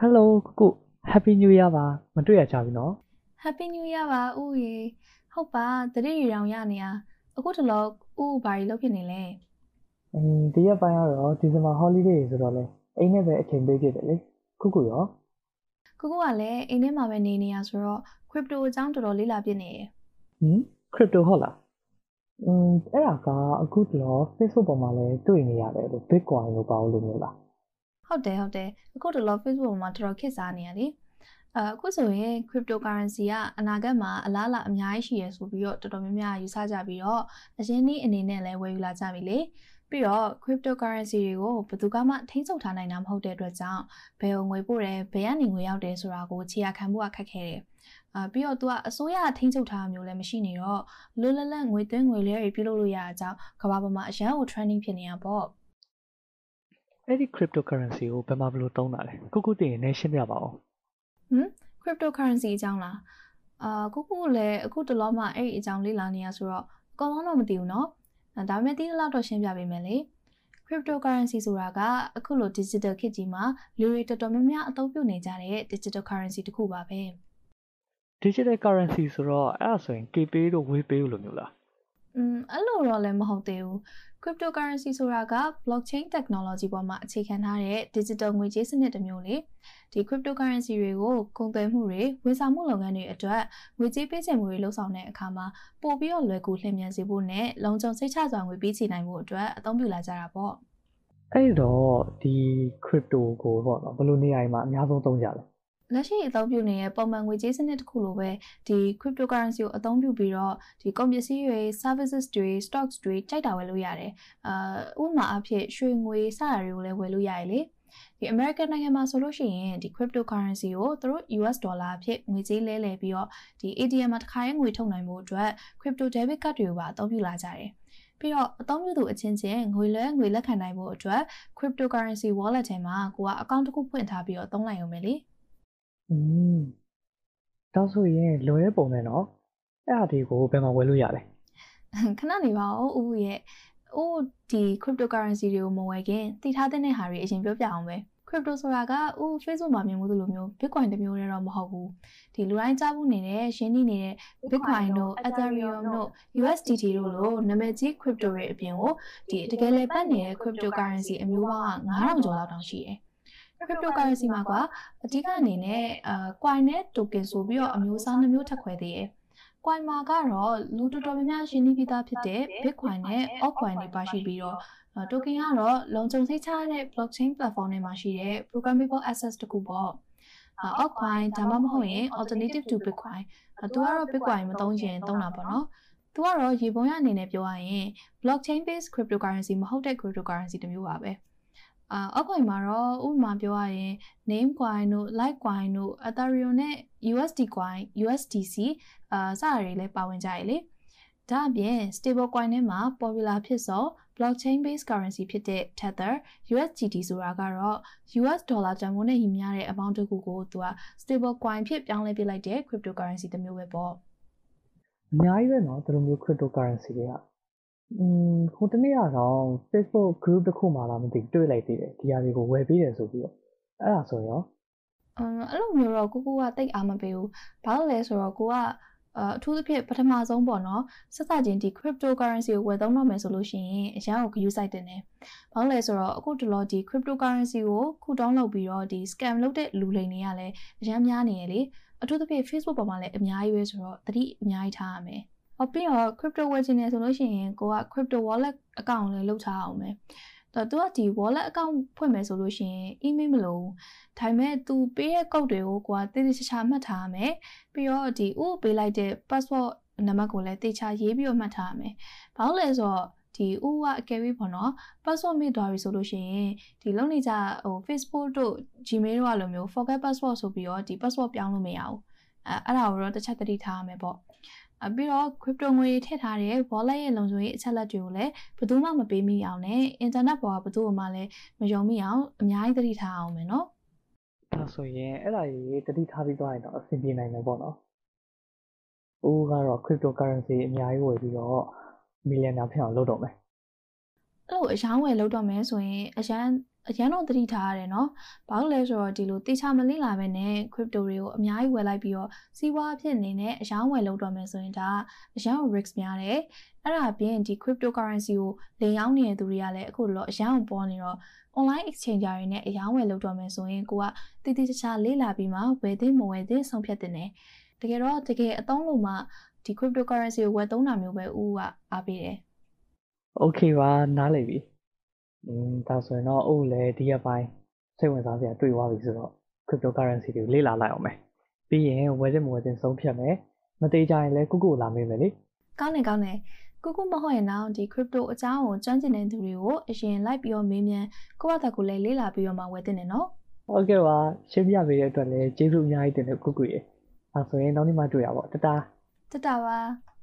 Hello ကိုကို Happy New Year ပါမတွေ့ရကြပြီနော် Happy New Year ပါဥရေဟုတ်ပါတတိရီတောင်ရနေရအခုတလောဥဘာကြီးလုပ်ဖြစ်နေလဲအင်းဒီရက်ပိုင်းကတော့ဒီဇင်ဘာ holiday ဆိုတော့လေအိမ်နဲ့ပဲအချိန်ပေးဖြစ်တယ်လေကိုကိုရောကိုကိုကလည်းအိမ်ထဲမှာပဲနေနေရဆိုတော့ crypto အကြောင်းတော်တော်လေ့လာပြနေတယ်ဟင် crypto ဟုတ်လားအင်းအဲ့ဒါကအခုတော့ Facebook ပေါ်မှာလည်းတွေ့နေရတယ်လို့ Bitcoin လို့ပါလို့မျိုးလား ဟုတ်တယ်ဟုတ်တယ်အခုတလော Facebook မှာတော်တော်ခေတ်စားနေရလေအအခုဆိုရင် cryptocurrency ကအနာဂတ်မှာအလားအလာအများကြီးရှိရဆိုပြီးတော့တော်တော်များများယူဆကြပြီးတော့အရင်နေ့အနေနဲ့လည်းဝယ်ယူလာကြပြီလေပြီးတော့ cryptocurrency တွေကိုဘယ်သူမှထိန်းချုပ်ထားနိုင်တာမဟုတ်တဲ့အတွက်ကြောင့်ဘယ်ကိုငွေပို့တယ်ဘယ်ကနေငွေရောက်တယ်ဆိုတာကိုခြေရာခံဖို့ကခက်ခဲတယ်အာပြီးတော့ तू ကအစိုးရထိန်းချုပ်ထားမျိုးလည်းမရှိနေတော့လွတ်လပ်လပ်ငွေသွင်းငွေလဲတွေပြုလုပ်လို့ရတဲ့အကြောင်းကမ္ဘာပေါ်မှာအရန်ကို trending ဖြစ်နေတာပေါ့ အဲ့ဒီ cryptocurrency ကိုဘယ်မှာဘယ်လိုသုံးတာလဲကိုကိုတင်နေရှင်းပြပါဦး cryptocurrency အကြောင်းလားအာကိုကိုလည်းအခုတလောမှအဲ့ဒီအကြောင်းလေ့လာနေရဆိုတော့အကောင်လုံးတော့မသိဘူးเนาะဒါပေမဲ့ဒီလောက်တော့ရှင်းပြပေးမယ်လေ cryptocurrency ဆိုတာကအခုလို digital ခေတ်ကြီးမှာလူတွေတော်တော်များများအသုံးပြုနေကြတဲ့ digital currency တစ်ခုပါပဲ digital currency ဆိုတော့အဲ့ဒါဆိုရင် KPay တို့ WePay တို့လိုမျိုးလား อืมအဲ့လိုတော့လည်းမဟုတ်သေးဘူး cryptocurrency ဆိုတာက blockchain technology ပေါ်မှာအခြေခံထားတဲ့ digital ငွေကြေးစနစ်တစ်မျိုးလေဒီ cryptocurrency တွေကိုကုန်သွယ်မှုတွေဝန်ဆောင်မှုလုပ်ငန်းတွေအတွက်ငွေကြေးပေးချေမှုတွေလှုပ်ဆောင်တဲ့အခါမှာပို့ပြီးတော့လွယ်ကူလျင်မြန်စေဖို့နဲ့လုံခြုံစိတ်ချစွာငွေပေးချေနိုင်ဖို့အတွက်အသုံးပြုလာကြတာပေါ့အဲ့တော့ဒီ crypto ကိုပေါ့နော်ဘယ်လိုနေရာမှာအများဆုံးသုံးကြလဲ လက်ရှိအသုံးပြုနေတဲ့ပုံမှန်ငွေကြေးစနစ်တစ်ခုလိုပဲဒီ cryptocurrency ကိုအသုံးပြုပြီးတော့ဒီကုန်ပစ္စည်းတွေ services တွေ stocks တွေကြိုက်တာဝယ်လို့ရတယ်။အာဥပမာအဖြစ်ရွှေငွေစတာတွေကိုလည်းဝယ်လို့ရတယ်လေ။ဒီ American နိုင်ငံမှာဆိုလို့ရှိရင်ဒီ cryptocurrency ကိုသူတို့ US ဒေါ်လာအဖြစ်ငွေကြေးလဲလှယ်ပြီးတော့ဒီ ATM မှာတစ်ခါရင်ငွေထုတ်နိုင်ဖို့အတွက် crypto debit card တွေကိုပါအသုံးပြုလာကြတယ်။ပြီးတော့အသုံးပြုသူအချင်းချင်းငွေလဲငွေလက်ခံနိုင်ဖို့အတွက် cryptocurrency wallet ထဲမှာကိုကအကောင့်တစ်ခုဖွင့်ထားပြီးတော့သုံးလိုက်ရုံပဲလေ။ อืมဒါဆိုရင်လွယ်တဲ့ပုံနဲ့နော်အဲ့ဒါဒီကိုဘယ်မှာဝယ်လို့ရလဲခဏနေပါဦးဦးရဲ့။ဦးဒီ cryptocurrency တွေကိုမဝယ်ခင်တည်ထားတဲ့ဟာတွေအရင်ပြောပြအောင်ပဲ။ crypto ဆိုတာကဦး Facebook မှာမြင်မှုလိုမျိုး Bitcoin တစ်မျိုးတည်းတော့မဟုတ်ဘူး။ဒီလူတိုင်းကြားဖို့နေတဲ့ရှင်းနေနေတဲ့ Bitcoin တို့ Ethereum တို့ USDT တို့လိုနာမည်ကြီး crypto တွေအပြင်ကိုဒီတကယ်လည်းပတ်နေတဲ့ cryptocurrency အမျိုးပေါင်းက9000ကျော်လောက်တောင်ရှိတယ်။ cryptocurrency မှာကအဓိကအနေနဲ့အာ coin နဲ့ token ဆိုပြီးတော့အမျိုးအစားနှမျိုးထပ်ခွဲသေးတယ်။ coin မှာကတော့လူတော်တော်များများရှင်းနေပြီးသားဖြစ်တဲ့ Bitcoin နဲ့ altcoin တွေပါရှိပြီးတော့ token ကတော့လုံခြုံစိတ်ချရတဲ့ blockchain platform တွေမှာရှိတဲ့ programmable access တခုပေါ့။ altcoin ဒါမှမဟုတ်ရင် alternative to bitcoin သူကတော့ bitcoin မသုံးရင်သုံးတာပေါ့နော်။သူကတော့ရေပုံရအနေနဲ့ပြောရရင် blockchain based cryptocurrency မဟုတ်တဲ့ cryptocurrency တစ်မျိုးပါပဲ။ အာ altcoin မှာတော့ဥပမာပြောရရင် name coin တို့ litecoin တို့ ethereum နဲ့ USD coin USDC အာစတာတွေလည်းပါဝင်ကြရလေဒါအပြင် stable coin ထဲမှာ popular ဖြစ်သော blockchain based currency ဖြစ်တဲ့ Tether USDT ဆိုတာကတော့ US ဒေါ်လာတန်ဖိုးနဲ့ညီမျှတဲ့အပေါင်းတစ်ခုကိုသူက stable coin ဖြစ်ပြောင်းလဲပေးလိုက်တဲ့ cryptocurrency တစ်မျိုးပဲပေါ့အများကြီးပဲနော်ဒီလိုမျိုး cryptocurrency တွေက อืมဟိုတနေ့ကတော့ Facebook group တစ်ခုမှလာမသိတွေ့လိုက်သေးတယ်ဒီဟာတွေကိုဝယ်ပေးတယ်ဆိုပြီးတော့အဲ့ဒါဆိုရောအမ်အဲ့လိုမျိုးတော့ကိုကိုကတိတ်အားမပေးဘူးဘာလို့လဲဆိုတော့ကိုကအာအထူးသဖြင့်ပထမဆုံးပေါ့နော်ဆက်စချင်းဒီ cryptocurrency ကိုဝယ်သုံးတော့မယ်ဆိုလို့ရှိရင်အရင်က view site တင်တယ်။ဘာလို့လဲဆိုတော့အခုတလောဒီ cryptocurrency ကိုခုတောင်းလုပ်ပြီးတော့ဒီ scam လုပ်တဲ့လူလိမ်တွေကလည်းအများများနေရလေ။အထူးသဖြင့် Facebook ပေါ်မှာလည်းအများကြီးပဲဆိုတော့တတိအများကြီးထားရမယ်။ ဟောပြီးတော့ crypto ဝယ်ချင်တယ်ဆိုလို့ရှိရင်ကိုက crypto wallet account လည်းလုပ်ထားအောင်မယ်။တော့သူကဒီ wallet account ဖွင့်မယ်ဆိုလို့ရှိရင် email မလို့ဒါပေမဲ့ तू ပေးတဲ့ code တွေကိုကိုကတိတိကျကျမှတ်ထားရမယ်ပြီးတော့ဒီဥပေးလိုက်တဲ့ password နံပါတ်ကိုလည်းတေချာရေးပြီးတော့မှတ်ထားရမယ်ဘာလို့လဲဆိုတော့ဒီဥကအကယ်၍ပေါ့နော် password မိသွားပြီဆိုလို့ရှိရင်ဒီလုံနေကြဟို Facebook တို့ Gmail တို့အလိုမျိုး forget password ဆိုပြီးတော့ဒီ password ပြောင်းလို့မရဘူးအဲအဲ့ဒါကိုတော့တစ်ချက်သတိထားရမယ်ပေါ့အ ပြီးတော့ crypto ငွေထည့်ထားတဲ့ wallet ရဲ့လုံခြုံရေးအချက်အလက်တွေကိုလည်းဘယ်သူမှမပေးမိအောင်နဲ့ internet ပေါ်ကဘယ်သူမှလည်းမယုံမိအောင်အများကြီးသတိထားအောင်မယ်နော်ဒါဆိုရင်အဲ့ဒါကြီးတတိထားပြီးသွားရင်တော့အဆင်ပြေနိုင်မယ်ပေါ့နော်။ဦးကတော့ cryptocurrency အများကြီးဝယ်ပြီးတော့ millionaire ဖြစ်အောင်လုပ်တော့မယ်အဲ့လိုအယောင်းဝယ်လုပ်တော့မယ်ဆိုရင်အရန် အရန်တော့သတိထားရတယ်နော်။ဘာလို့လဲဆိုတော့ဒီလိုတေချာမလိမ့်လာပဲနဲ့ crypto တွေကိုအများကြီးဝယ်လိုက်ပြီးတော့စီးပွားဖြစ်နေနဲ့အယောင်းဝယ်လုပ်တော့မယ်ဆိုရင်ဒါအယောင်း risk များတယ်။အဲ့ဒါအပြင်ဒီ cryptocurrency ကိုလေရောင်းနေတဲ့သူတွေကလည်းအခုတော့အယောင်းပေါ်နေတော့ online exchange တွေနဲ့အယောင်းဝယ်လုပ်တော့မယ်ဆိုရင်ကိုကတည်တည်ချာချာလေ့လာပြီးမှဝယ်သင့်မဝယ်သင့်ဆုံးဖြတ်တင်တယ်။တကယ်တော့တကယ်အသုံးလို့မှဒီ cryptocurrency ကိုဝယ်သုံးတာမျိုးပဲဦးကအားပေးတယ် Okay ပါနားလည်ပြီ။ อืมဒါဆိုရင်တော့အိုးလည်းဒီရက်ပိုင်းစိတ်ဝင်စားစရာတွေ့သွားပြီဆိုတော့ cryptocurrency တွေကိုလေ့လာလိုက်အောင်မယ်။ပြီးရင်ဝယ်တဲ့မဝယ်တဲ့ဆုံးဖြတ်မယ်။မသေးကြရင်လည်းကုကုလာမေးမယ်လေ။ကောင်းတယ်ကောင်းတယ်။ကိုကိုမဟုတ်ရင်တော့ဒီ crypto အကြောင်းကိုကျွမ်းကျင်တဲ့သူတွေကိုအရင်လိုက်ပြီးတော့မေးမြန်းကိုယ့်ဘာသာကိုလည်းလေ့လာပြီးတော့မှဝယ်သင့်တယ်နော်။ Okay ပါရှင်းပြပေးတဲ့အတွက်လည်းကျေးဇူးအများကြီးတင်တယ်ကုကုရေ။အဲဆိုရင်နောက်နေ့မှတွေ့ရပါတော့တတား။တက်တာပါ။